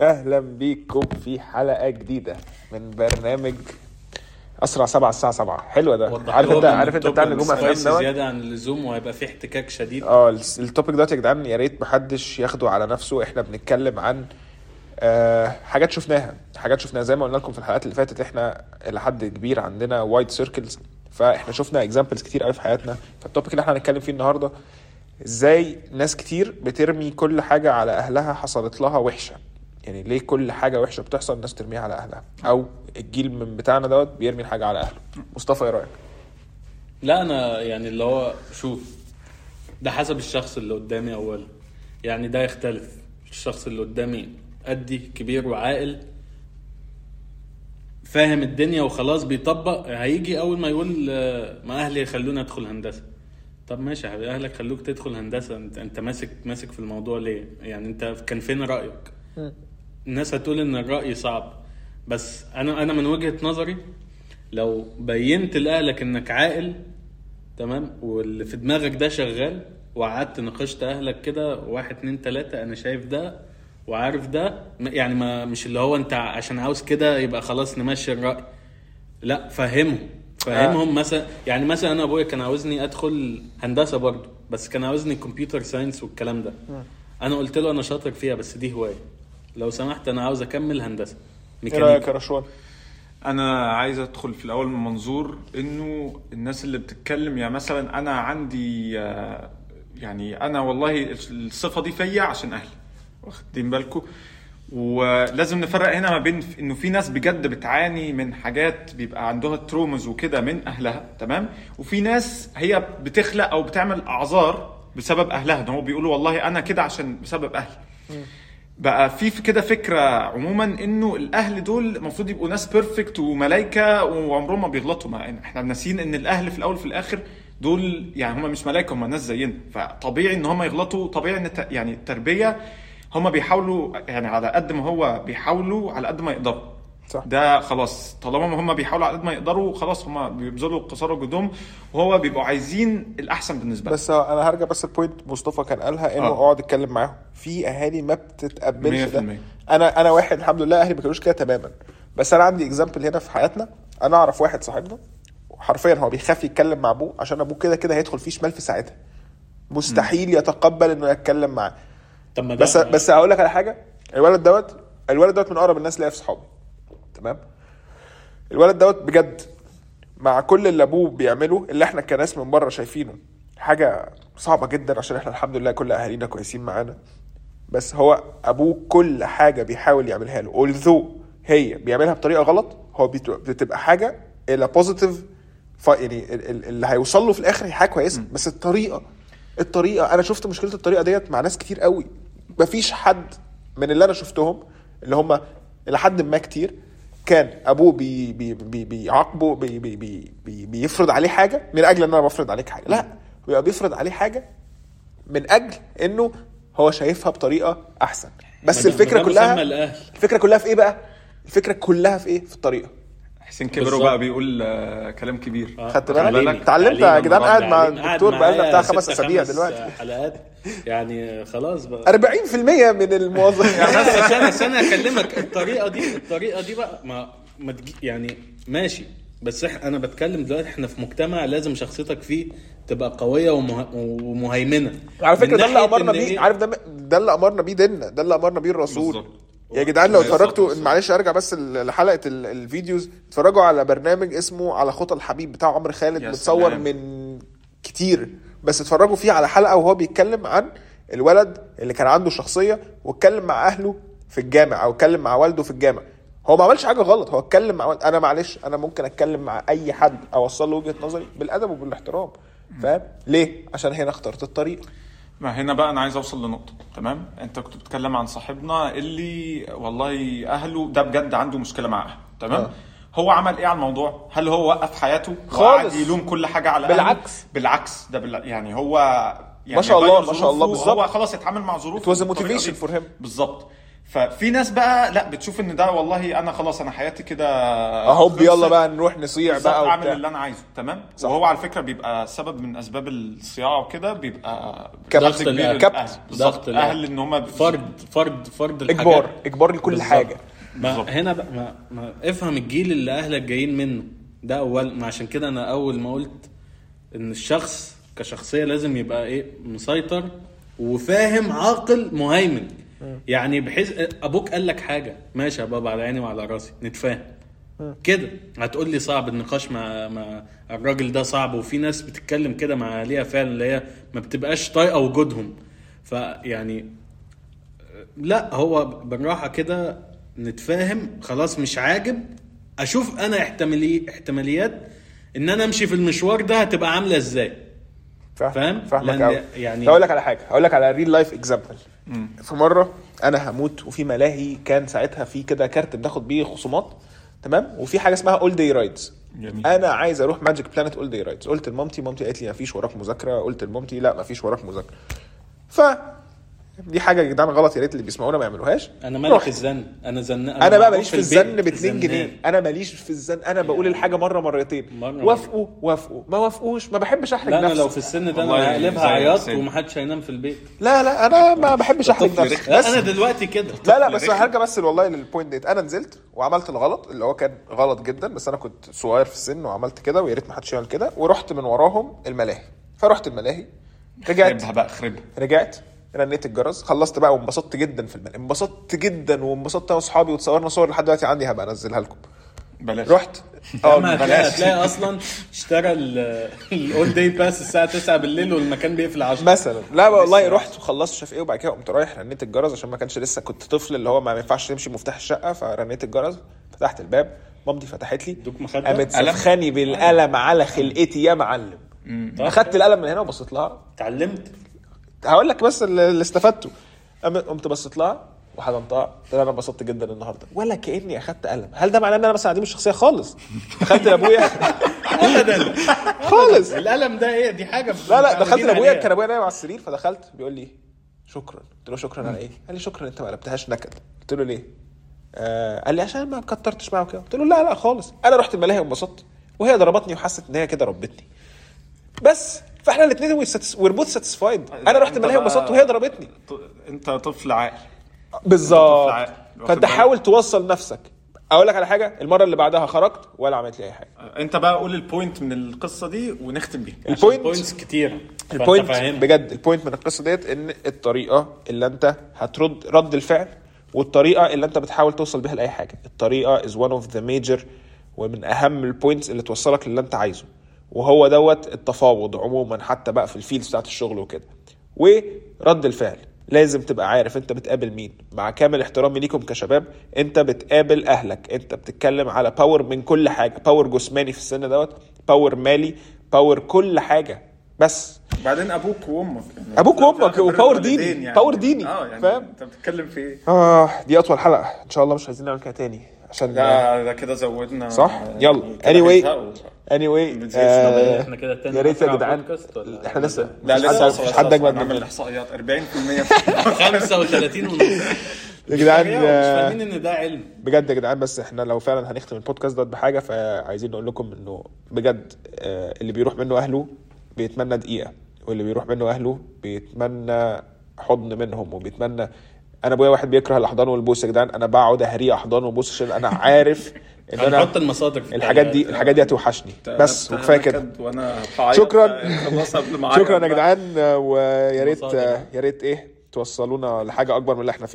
أهلا بيكم في حلقة جديدة من برنامج أسرع سبعة الساعة 7 حلوة ده. عارف انت عارف أنت بتاع نجوم افلام دوت؟ زيادة عن اللزوم وهيبقى في احتكاك شديد. آه ال topic دوت يا جدعان يا ريت محدش ياخده على نفسه. إحنا بنتكلم عن آه حاجات شفناها. حاجات شفناها. زي ما قلنا لكم في الحلقات اللي فاتت إحنا إلى حد كبير عندنا wide circles فإحنا شفنا examples كتير قوي في حياتنا. فال topic اللي إحنا هنتكلم فيه النهارده إزاي ناس كتير بترمي كل حاجة على أهلها حصلت لها وحشة. يعني ليه كل حاجة وحشة بتحصل الناس ترميها على أهلها؟ أو الجيل من بتاعنا دوت بيرمي الحاجة على أهله. مصطفى إيه رأيك؟ لا أنا يعني اللي هو شوف ده حسب الشخص اللي قدامي اولا. يعني ده يختلف. الشخص اللي قدامي قدي كبير وعاقل فاهم الدنيا وخلاص بيطبق هيجي أول ما يقول ما أهلي خلوني أدخل هندسة. طب ماشي يا حبيبي أهلك خلوك تدخل هندسة. أنت أنت ماسك ماسك في الموضوع ليه؟ يعني أنت كان فين رأيك؟ الناس هتقول إن الرأي صعب. بس أنا أنا من وجهة نظري لو بينت لأهلك إنك عاقل تمام واللي في دماغك ده شغال وقعدت ناقشت أهلك كده واحد اتنين تلاتة أنا شايف ده وعارف ده يعني ما مش اللي هو أنت عشان عاوز كده يبقى خلاص نمشي الرأي. لا فهمهم. فهمهم مثلا يعني مثلا أنا ابويا كان عاوزني أدخل هندسة برضه بس كان عاوزني computer science والكلام ده. أنا قلت له أنا شاطر فيها بس دي هواية. لو سمحت أنا عاوز أكمل هندسة. إيه رأيك ميكانيكا يا رشوان؟ أنا عايز أدخل في الأول من منظور إنه الناس اللي بتتكلم يعني مثلا أنا عندي آه، يعني أنا والله الصفة دي فيا عشان أهلي واخدين بالكم ولازم نفرق هنا ما بين إنه في ناس بجد بتعاني من حاجات بيبقى عندها traumas وكده من أهلها تمام؟ وفي ناس هي بتخلق أو بتعمل أعذار بسبب أهلها إن هو بيقولوا والله أنا كده عشان بسبب أهلي. بقى في كده فكرة عموما إنه الأهل دول المفروض يبقوا ناس perfect وملائكة وعمرهم ما بيغلطوا. ما إحنا ناسيين إن الأهل في الأول وفي الآخر دول يعني هم مش ملائكة هم ناس زينا. فطبيعي إن هم يغلطوا طبيعي إن يعني التربية هم بيحاولوا يعني على قد ما هو بيحاولوا على قد ما يقدروا. صح. ده خلاص طالما هم بيحاولوا على قد ما يقدروا خلاص هم بيبذلوا قصارى جهدهم وهو بيبقوا عايزين الأحسن بالنسبة لهم. بس أنا هرجع بس ال point مصطفى كان قالها إنه آه. اقعد اتكلم معاهم. في أهالي ما بتتقبلش ده. 100%. أنا أنا واحد الحمد لله أهلي ما كانوش كده تماما. بس أنا عندي example هنا في حياتنا. أنا أعرف واحد صاحبنا حرفيا هو بيخاف يتكلم مع أبوه عشان أبوه كده كده هيدخل فيه شمال في ساعتها. مستحيل يتقبل إنه يتكلم معاه. طب ما بس بس هقول لك على حاجة. الولد دوت الولد دوت من أقرب الناس ليا في صحابي. تمام؟ الولد دوت بجد مع كل اللي ابوه بيعمله اللي إحنا كناس من بره شايفينه حاجة صعبة جدا عشان إحنا الحمد لله كل اهالينا كويسين معانا. بس هو ابوه كل حاجة بيحاول يعملها له although هي بيعملها بطريقة غلط هو بت- بتبقى حاجة إلى positive يعني ال- ال- اللي هيوصل له في الآخر هي حاجة كويسة بس الطريقة الطريقة أنا شفت مشكلة الطريقة ديت مع ناس كتير قوي مفيش حد من اللي أنا شفتهم اللي هم إلى حد ما كتير كان أبوه بي بي بي بيعاقبه بي بي بي بي بيفرض عليه حاجة من أجل إن أنا بفرض عليك حاجة. لا بيبقى بيفرض عليه حاجة من أجل إنه هو شايفها بطريقة أحسن. بس الفكرة كلها. الفكرة كلها في إيه بقى؟ الفكرة كلها في إيه؟ في الطريقة. حسين كبر. وبقى بيقول آه كلام كبير آه، خدت بالك؟ اتعلمت يا جدعان قاعد مع الدكتور بقالنا معايا بتاع خمس أسابيع خمس دلوقتي. حلقات يعني خلاص بقى 40% من الموظفين يعني بس عشان عشان أكلمك الطريقة دي الطريقة دي بقى ما ما يعني ماشي بس أنا بتكلم دلوقتي إحنا في مجتمع لازم شخصيتك فيه تبقى قوية ومه... ومهيمنة على فكرة ده اللي أمرنا بيه؟ عارف ده ده اللي أمرنا بيه ديننا ده اللي أمرنا بيه الرسول بالظبط. يا جدعان لو اتفرجتوا. معلش ارجع بس لحلقة ال- الفيديوز. اتفرجوا على برنامج اسمه على خطى الحبيب بتاع عمرو خالد متصور سلام. من كتير. بس اتفرجوا فيه على حلقة وهو بيتكلم عن الولد اللي كان عنده شخصية واتكلم مع أهله في الجامع أو اتكلم مع والده في الجامع. هو ما عملش حاجة غلط هو اتكلم مع. أنا معلش أنا ممكن أتكلم مع أي حد أوصل له وجهة نظري بالأدب وبالاحترام. فاهم؟ ليه؟ عشان هنا اخترت الطريق ما هنا بقى أنا عايز أوصل لنقطة تمام أنت كنت بتتكلم عن صاحبنا اللي والله أهله ده بجد عنده مشكلة مع اهله تمام آه. هو عمل إيه على الموضوع هل هو وقف حياته خالص. يلوم كل حاجة على أهله؟ بالعكس. بالعكس ده بال... يعني هو يعني ما شاء الله، ما شاء الله، بالظبط. هو خلاص اتعامل مع ظروفه It was a بالطريقة motivation دي. for him. بالظبط ففي ناس بقى لا بتشوف إن ده والله أنا خلاص أنا حياتي كده أهو. يلا بقى نروح نصيع بقى أعمل وبتاع اللي أنا عايزه تمام صح. وهو على فكرة بيبقى سبب من أسباب الصياعة وكده بيبقى كبت. ضغط كبير. للأهل. ضغط بالظبط الأهل. أهل إن هم فرد فرد فرد الحاجات إجبار إجبار لكل بالظبط. حاجة ما بالظبط. هنا بقى ما, ما افهم الجيل اللي أهلك جايين منه ده أول ما عشان كده أنا أول ما قلت إن الشخص كشخصية لازم يبقى إيه مسيطر وفاهم عاقل مهيمن يعني بحيث أبوك قال لك حاجة. ماشي يا بابا على عيني وعلى راسي. نتفاهم. كده. هتقول لي صعب النقاش مع مع الراجل ده صعب وفي ناس بتتكلم كده مع اهاليها فعلا اللي هي ما بتبقاش طايقة وجودهم. فيعني لا هو بالراحة كده نتفاهم. خلاص مش عاجب. أشوف أنا احتمالي احتماليات إن أنا أمشي في المشوار ده هتبقى عاملة إزاي. فاهم؟ فاهمك لأن يعني- يعني هقول لك على حاجة. هقول لك على real life example في مرة أنا هموت وفي ملاهي كان ساعتها في كده كارت بناخد بيه خصومات تمام؟ وفي حاجة اسمها all day rides جميل. أنا عايز أروح Magic Planet all day rides قلت لمامتي مامتي قالت لي مفيش وراك مذاكرة. قلت لمامتي لا مفيش وراك مذاكرة. ف دي حاجة يا جدعان غلط يا ريت اللي بيسمعونا ما يعملوش أنا مالك. الزن. أنا زن أنا بقى معروف ماليش في الزن ب 2 جنيه. أنا ماليش في الزن. أنا بقول الحاجة مرة مرتين. مرة وافقوا وافقوا. ما وافقوش. ما بحبش أحرج لا أنا نفسي. لو في السن ده أنا هقلبها عياط. ومحدش هينام في البيت. لا لا أنا ما بحبش أحرج نفسي. لا أنا دلوقتي كده. لا لا بس. هرجع بس والله لل point ديت أنا نزلت وعملت الغلط اللي هو كان غلط جدا بس أنا كنت صغير في السن وعملت كده ويا ريت ما حدش يعمل كده. ورحت من وراهم الملاهي. فرحت الملاهي رجعت. خربها بقى خربها. رجعت. رنيت الجرس خلصت بقى وانبسطت جدا في الملاهي انبسطت جدا وانبسطت أنا وأصحابي وتصورنا صور لحد دلوقتي عندي هبقى أنزلها لكم. بلاش. رحت؟ آه بلاش. هتلاقي أصلا اشترى ال all day pass الساعة 9 بالليل والمكان بيقفل 10 مثلا. لا والله رحت وخلصت مش عارف إيه وبعد كده قمت رايح رنيت الجرس عشان ما كانش لسه كنت طفل اللي هو ما ينفعش تمشي مفتاح الشقة فرنيت الجرس فتحت الباب مامتي فتحت لي؟ قامت؟ سفخاني بالقلم على خلقتي يا معلم. أخدت القلم من هنا وبصيت لها. اتعلمت؟ هقول لك بس اللي استفدته. قمت بصيت لها وحضنتها قلت لها أنا انبسطت جدا النهارده. ولا كأني أخدت قلم. هل ده معناه إن أنا مثلا عديم الشخصيه خالص؟ دخلت لابويا ابدا خالص. القلم ده إيه؟ دي حاجة لا لا دخلت لأبويا عليها. كان أبويا نايم على السرير فدخلت. بيقول لي شكرا. قلت له شكرا على إيه؟ قال لي شكرا أنت ما قلبتهاش نكد. قلت له ليه؟ آه قال لي عشان ما كترتش معاه وكده قلت له لا لا خالص. أنا رحت الملاهي وانبسطت وهي ضربتني وحست إن هي كده ربتني. بس فاحنا الاثنين were both satisfied أنا رحت بقى- وانبسطت وهي ضربتني. أنت طفل عاقل. بالظبط. فأنت؟ حاول توصل نفسك. أقول لك على حاجة المرة اللي بعدها خرجت ولا عملت لي أي حاجة. أنت بقى قول ال point من القصة دي ونختم بيها. ال point points كتير. ال point بجد ال point من القصة ديت إن الطريقة اللي أنت هترد رد الفعل والطريقة اللي أنت بتحاول توصل بيها لأي حاجة. الطريقة is one of the major ومن أهم ال points اللي توصلك للي أنت عايزه. وهو دوت التفاوض عموما حتى بقى في ال fields بتاعت الشغل وكده. ورد الفعل. لازم تبقى عارف انت بتقابل مين. مع كامل احترامي ليكم كشباب انت بتقابل أهلك. انت بتتكلم على power من كل حاجة. power جسماني في السن دوت power مالي power كل حاجة. بس. وبعدين أبوك وأمك. يعني أبوك وأمك. في و power ديني، power ديني، آه يعني فاهم؟ أنت بتتكلم في إيه؟ آه دي أطول حلقة. إن شاء الله مش عايزين نعمل كده تاني. عشان ده ده كده زودنا. صح؟ يعني يلا. كده Anyway. Anyway بتزيدش آه إحنا كده تاني يا ريت يا جدعان. إحنا لسه لا لسه حد- اجمد نعمل مننا. إحصائيات 40% 35 ونص. يا جدعان مش آه، فاهمين إن ده علم. بجد يا جدعان بس إحنا لو فعلا هنختم البودكاست ده بحاجة فعايزين نقول لكم إنه بجد آه، اللي بيروح منه أهله بيتمنى دقيقة واللي بيروح منه أهله بيتمنى حضن منهم وبيتمنى أنا ابويا واحد بيكره الاحضان والبوس يا جدعان أنا بقعد اهريه احضان وبوس عشان أنا عارف إن أنا هنحط المصادر في الحاجات دي. الحاجات دي هتوحشني بس وكفاية كده شكراً. شكرا يا. جدعان ويا ريت يا ريت إيه توصلونا لحاجة أكبر من اللي إحنا فيه